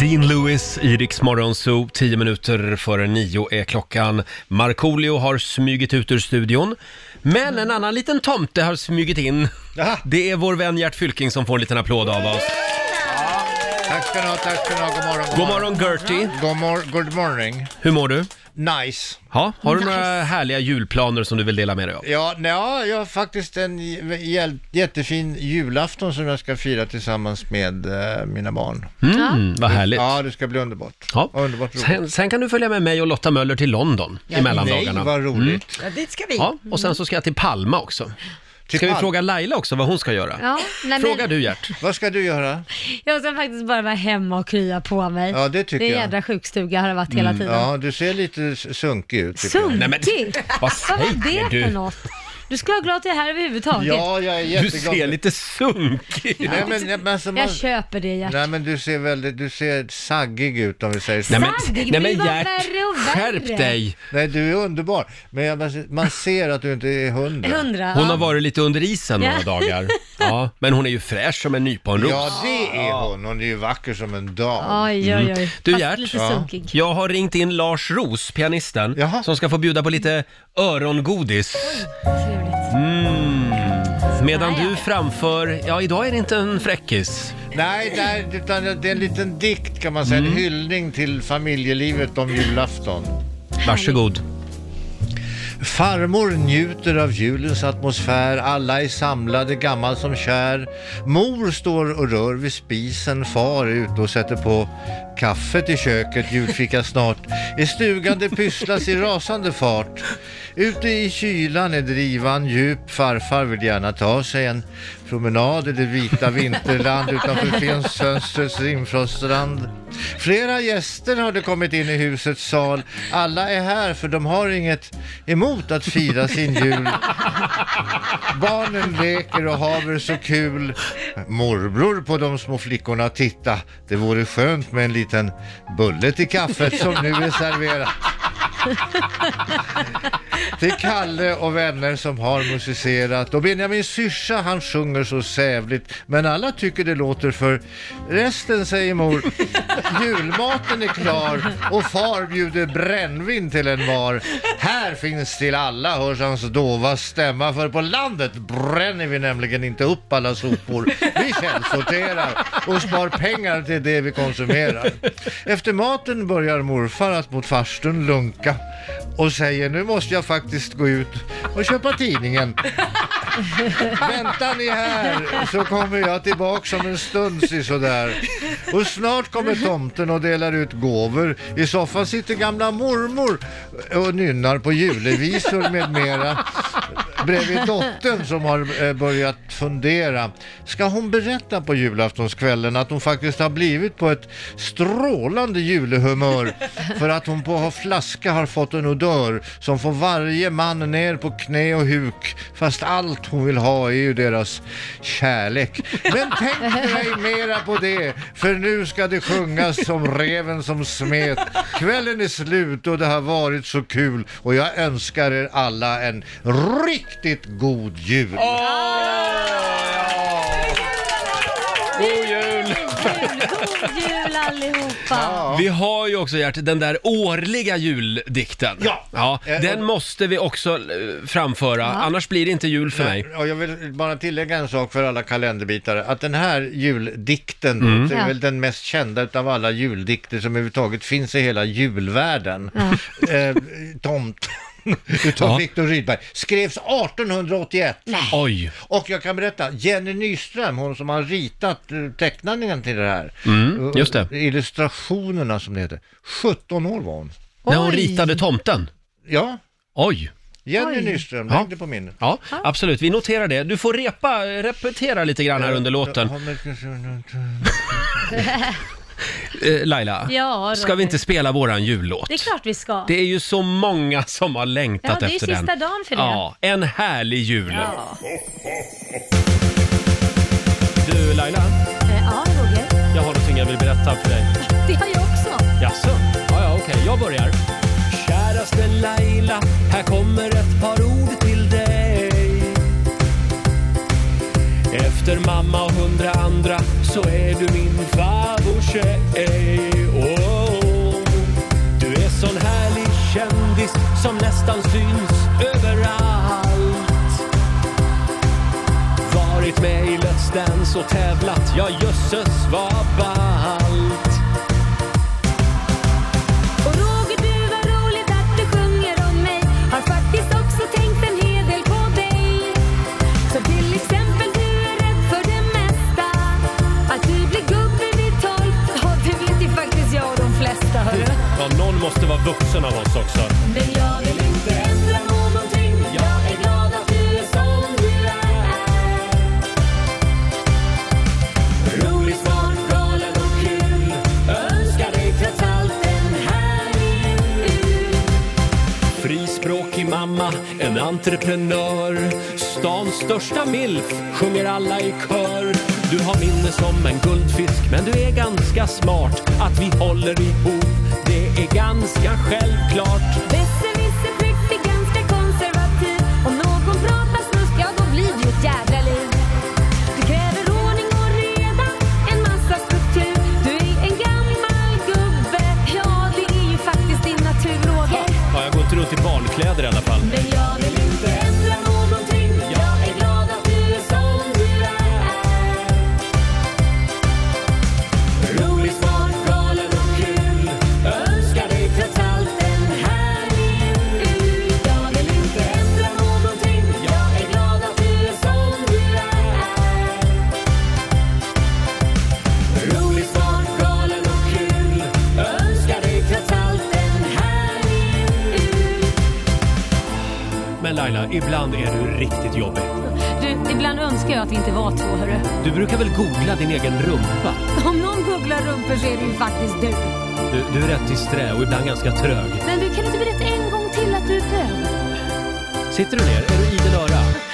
Dean Lewis i Rix Morgon Zoo, 10 minuter före nio är klockan. Markoolio har smugit ut ur studion. Men en annan liten tomte har smugit in. Jaha. Det är vår vän Gert Fylking som får en liten applåd av oss. Tack ska ni ha, tack ska ni ha. God morgon. God morgon Gertie, God, mor- good morning. hur mår du? Nice. Ja, har du några härliga julplaner som du vill dela med dig av? Ja, ja, jag har faktiskt en j- jättefin julafton som jag ska fira tillsammans med eh, mina barn. Mm, vad härligt. Ja, det ska bli underbart. Ja. Underbart roligt. Sen, sen kan du följa med mig och Lotta Möller till London i Nej, mellandagarna. vad roligt. Ja, dit ska vi. Ja, och sen så ska jag till Palma också. Till Ska vi fråga Laila också vad hon ska göra? Ja, nej, Fråga men du Gert. Vad ska du göra? Jag ska faktiskt bara vara hemma och krya på mig. Ja, det tycker det är en jag. jädra sjukstuga har det varit hela tiden. Ja, du ser lite s- sunkig ut. tycker jag. Nej, men- Sunkig? Vad Vad säger var det du? för något? Du ska vara glad att jag är här överhuvudtaget. Ja, jag är Du jätteglad. ser lite sunkig ut. Nej, men, men, alltså, man... Jag köper det Gert. Nej, men du ser väldigt, du ser saggig ut om vi säger så. Nej men, Saggig, nej, det men blir bara Gert, värre och värre. skärp dig! Nej, du är underbar. Men jag, man ser att du inte är hundra. Hundra. Hon ja. har varit lite under isen några Ja. dagar. Ja, men hon är ju fräsch som en nyponros. Ja, det är hon. Hon är ju vacker som en dam. Oj, oj, oj. Mm. Du, Fast Gert. lite Ja. sunkig. Jag har ringt in Lars Ros, pianisten, Jaha. som ska få bjuda på lite örongodis. Trevligt. Mm. Medan du framför, ja idag är det inte en fräckis. Nej, nej, utan det är en liten dikt kan man säga. Mm. En hyllning till familjelivet om julafton. Varsågod. Farmor njuter av julens atmosfär, alla är samlade, gammal som kär. Mor står och rör vid spisen, far är ute och sätter på kaffet i köket, julfika snart. I stugan det pysslas i rasande fart. Ute i kylan är drivan djup, farfar vill gärna ta sig en promenad i det vita vinterland utanför fönstrets rimfroststrand. Flera gäster har det kommit in i husets sal. Alla är här för de har inget emot att fira sin jul. Barnen leker och haver så kul. Morbror på de små flickorna titta. Det vore skönt med en liten bulle till kaffet som nu är serverat. Till Kalle och vänner som har musicerat. Och Benjamin syrsa han sjunger så sävligt. Men alla tycker det låter för resten säger mor. Julmaten är klar och far bjuder brännvin till en var. Här finns till alla hörs hans dova stämma. För på landet bränner vi nämligen inte upp alla sopor. Vi källsorterar och spar pengar till det vi konsumerar. Efter maten börjar morfar att mot farstun lunka och säger nu måste jag faktiskt gå ut och köpa tidningen. Väntar ni här så kommer jag tillbaka om en stund si sådär. Och snart kommer tomten och delar ut gåvor. I soffan sitter gamla mormor och nynnar på julevisor med mera. Bredvid dottern som har eh, börjat fundera. Ska hon berätta på julaftonskvällen att hon faktiskt har blivit på ett strålande julehumör för att hon på flaska har fått en odör som får varje man ner på knä och huk fast allt hon vill ha är ju deras kärlek. Men tänk dig mera på det för nu ska det sjungas som reven som smet. Kvällen är slut och det har varit så kul och jag önskar er alla en riktigt god jul. God jul! Jul, god jul allihopa! Vi har ju också Gert, den där årliga juldikten. Ja. ja Eh, den och- måste vi också eh, framföra, annars blir det inte jul för mig. Och jag vill bara tillägga en sak för alla kalenderbitare. Att den här juldikten, Mm. det är Ja. väl den mest kända utav alla juldikter som överhuvudtaget finns i hela julvärlden. Eh, tomt. Utav Ja. Viktor Rydberg. Skrevs 1881. Oj! Och jag kan berätta, Jenny Nyström, hon som har ritat eh, teckningen till det här. Mm, just det. Eh, Illustrationerna som det heter. 17 år var hon. När hon Oj. ritade tomten. Ja, Oj! Jenny Oj. Nyström, Ja. hängde på minnet. Ja, absolut. Vi noterar det. Du får repa, repetera lite grann här under låten. Eh, Laila, Ja, ska vi inte spela våran jullåt? Det är klart vi ska. Det är ju så många som har längtat Ja, det är ju efter sista den. dagen för det. Ja, en härlig jul. Ja. Du Laila, Eh, ja, Roger. jag har någonting jag vill berätta för dig. Det har jag också. Jaså? Ja, ja, okej. Jag börjar. Käraste Laila, här kommer ett par ord till dig. Efter mamma och hundra andra så är du min favorit kanske ej oh. Du är sån härlig kändis som nästan syns överallt Varit med i Let's Dance och tävlat, ja jösses vad ballt vuxen av oss också. Men jag vill inte ändra någonting. Jag är glad att du är som du är. Rolig, smart, galen och kul. Önskar dig trots allt en härlig jul. Frispråkig mamma, en entreprenör Stans största milf, sjunger alla i kör Du har minne som en guldfisk, men du är ganska smart Att vi håller ihop, är ganska självklart. Laila, ibland är du riktigt jobbig Du, ibland önskar jag att vi inte var två, hörru. Du brukar väl googla din egen rumpa? Om någon googlar rumpor så är det ju faktiskt du. Du, du är rätt disträ och ibland ganska trög Men du, kan inte berätta en gång till att du är bög? Sitter du ner? Är du idel öra?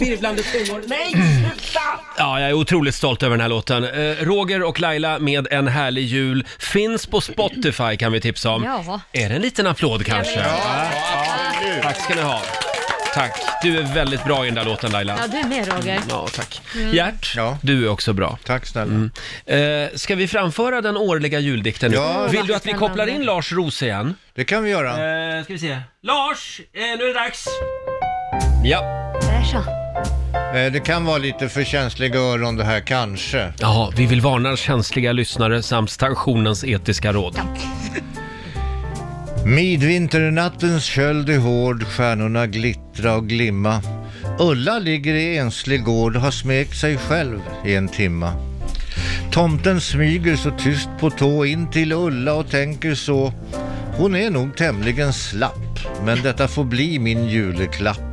Virvlande tungor! Nej, sluta! Ja, jag är otroligt stolt över den här låten. Eh, Roger och Laila med En härlig jul finns på Spotify kan vi tipsa om. Ja. Är det en liten applåd kanske? Absolut. Tack ska ni ha. Tack. Du är väldigt bra i den där låten Laila. Ja, du är med Roger. Ja, tack. Gert, Ja. du är också bra. Tack snälla. Eh, ska vi framföra den årliga juldikten nu? Ja. Vill du att vi kopplar in Lars Roos igen? Det kan vi göra. Eh, ska vi se. Lars, eh, nu är det dags. Ja. Där så. Eh, Det kan vara lite för känsliga öron det här kanske. Ja, vi vill varna känsliga lyssnare samt stationens etiska råd. Midvinternattens köld är hård, stjärnorna glittra och glimma. Ulla ligger i enslig gård har smekt sig själv i en timma. Tomten smyger så tyst på tå in till Ulla och tänker så. Hon är nog tämligen slapp, men detta får bli min juleklapp.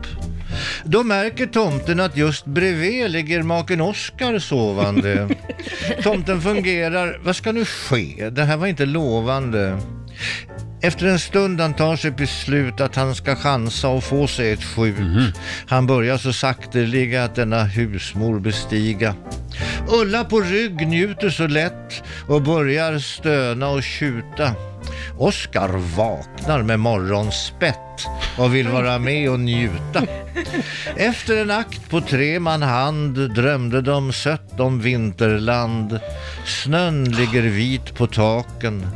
Då märker tomten att just bredvid ligger maken Oskar sovande. Tomten fungerar, vad ska nu ske? Det här var inte lovande. Efter en stund han tar sig beslut att han ska chansa och få sig ett skjut. Han börjar så sakteliga att denna husmor bestiga. Ulla på rygg njuter så lätt och börjar stöna och tjuta. Oskar vaknar med morgonspett och vill vara med och njuta. Efter en akt på tre man hand drömde de sött om vinterland. Snön ligger vit på taken.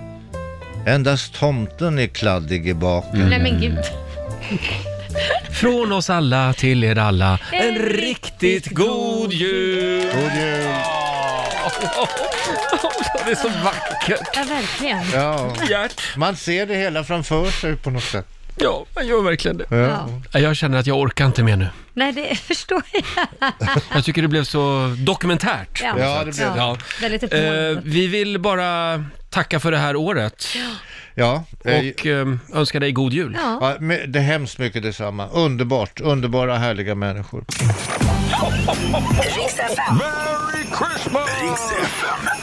Endast tomten är kladdig i baken. Nej men gud. Från oss alla till er alla, en riktigt god jul! God jul! Det är så vackert. Ja, verkligen. Ja, Gert. man ser det hela framför sig på något sätt. Ja, man gör verkligen det. Ja. Ja. Jag känner att jag orkar inte mer nu. Nej, det förstår jag. Jag tycker det blev så dokumentärt. Ja, det blev det. Ja. Väldigt Eh, vi vill bara tacka för det här året. Ja, eh, och eh, önskar dig god jul. Ja. ja, men det är hemskt mycket detsamma. Underbart, underbara härliga människor. Riks FM. Merry Christmas! Riks FM.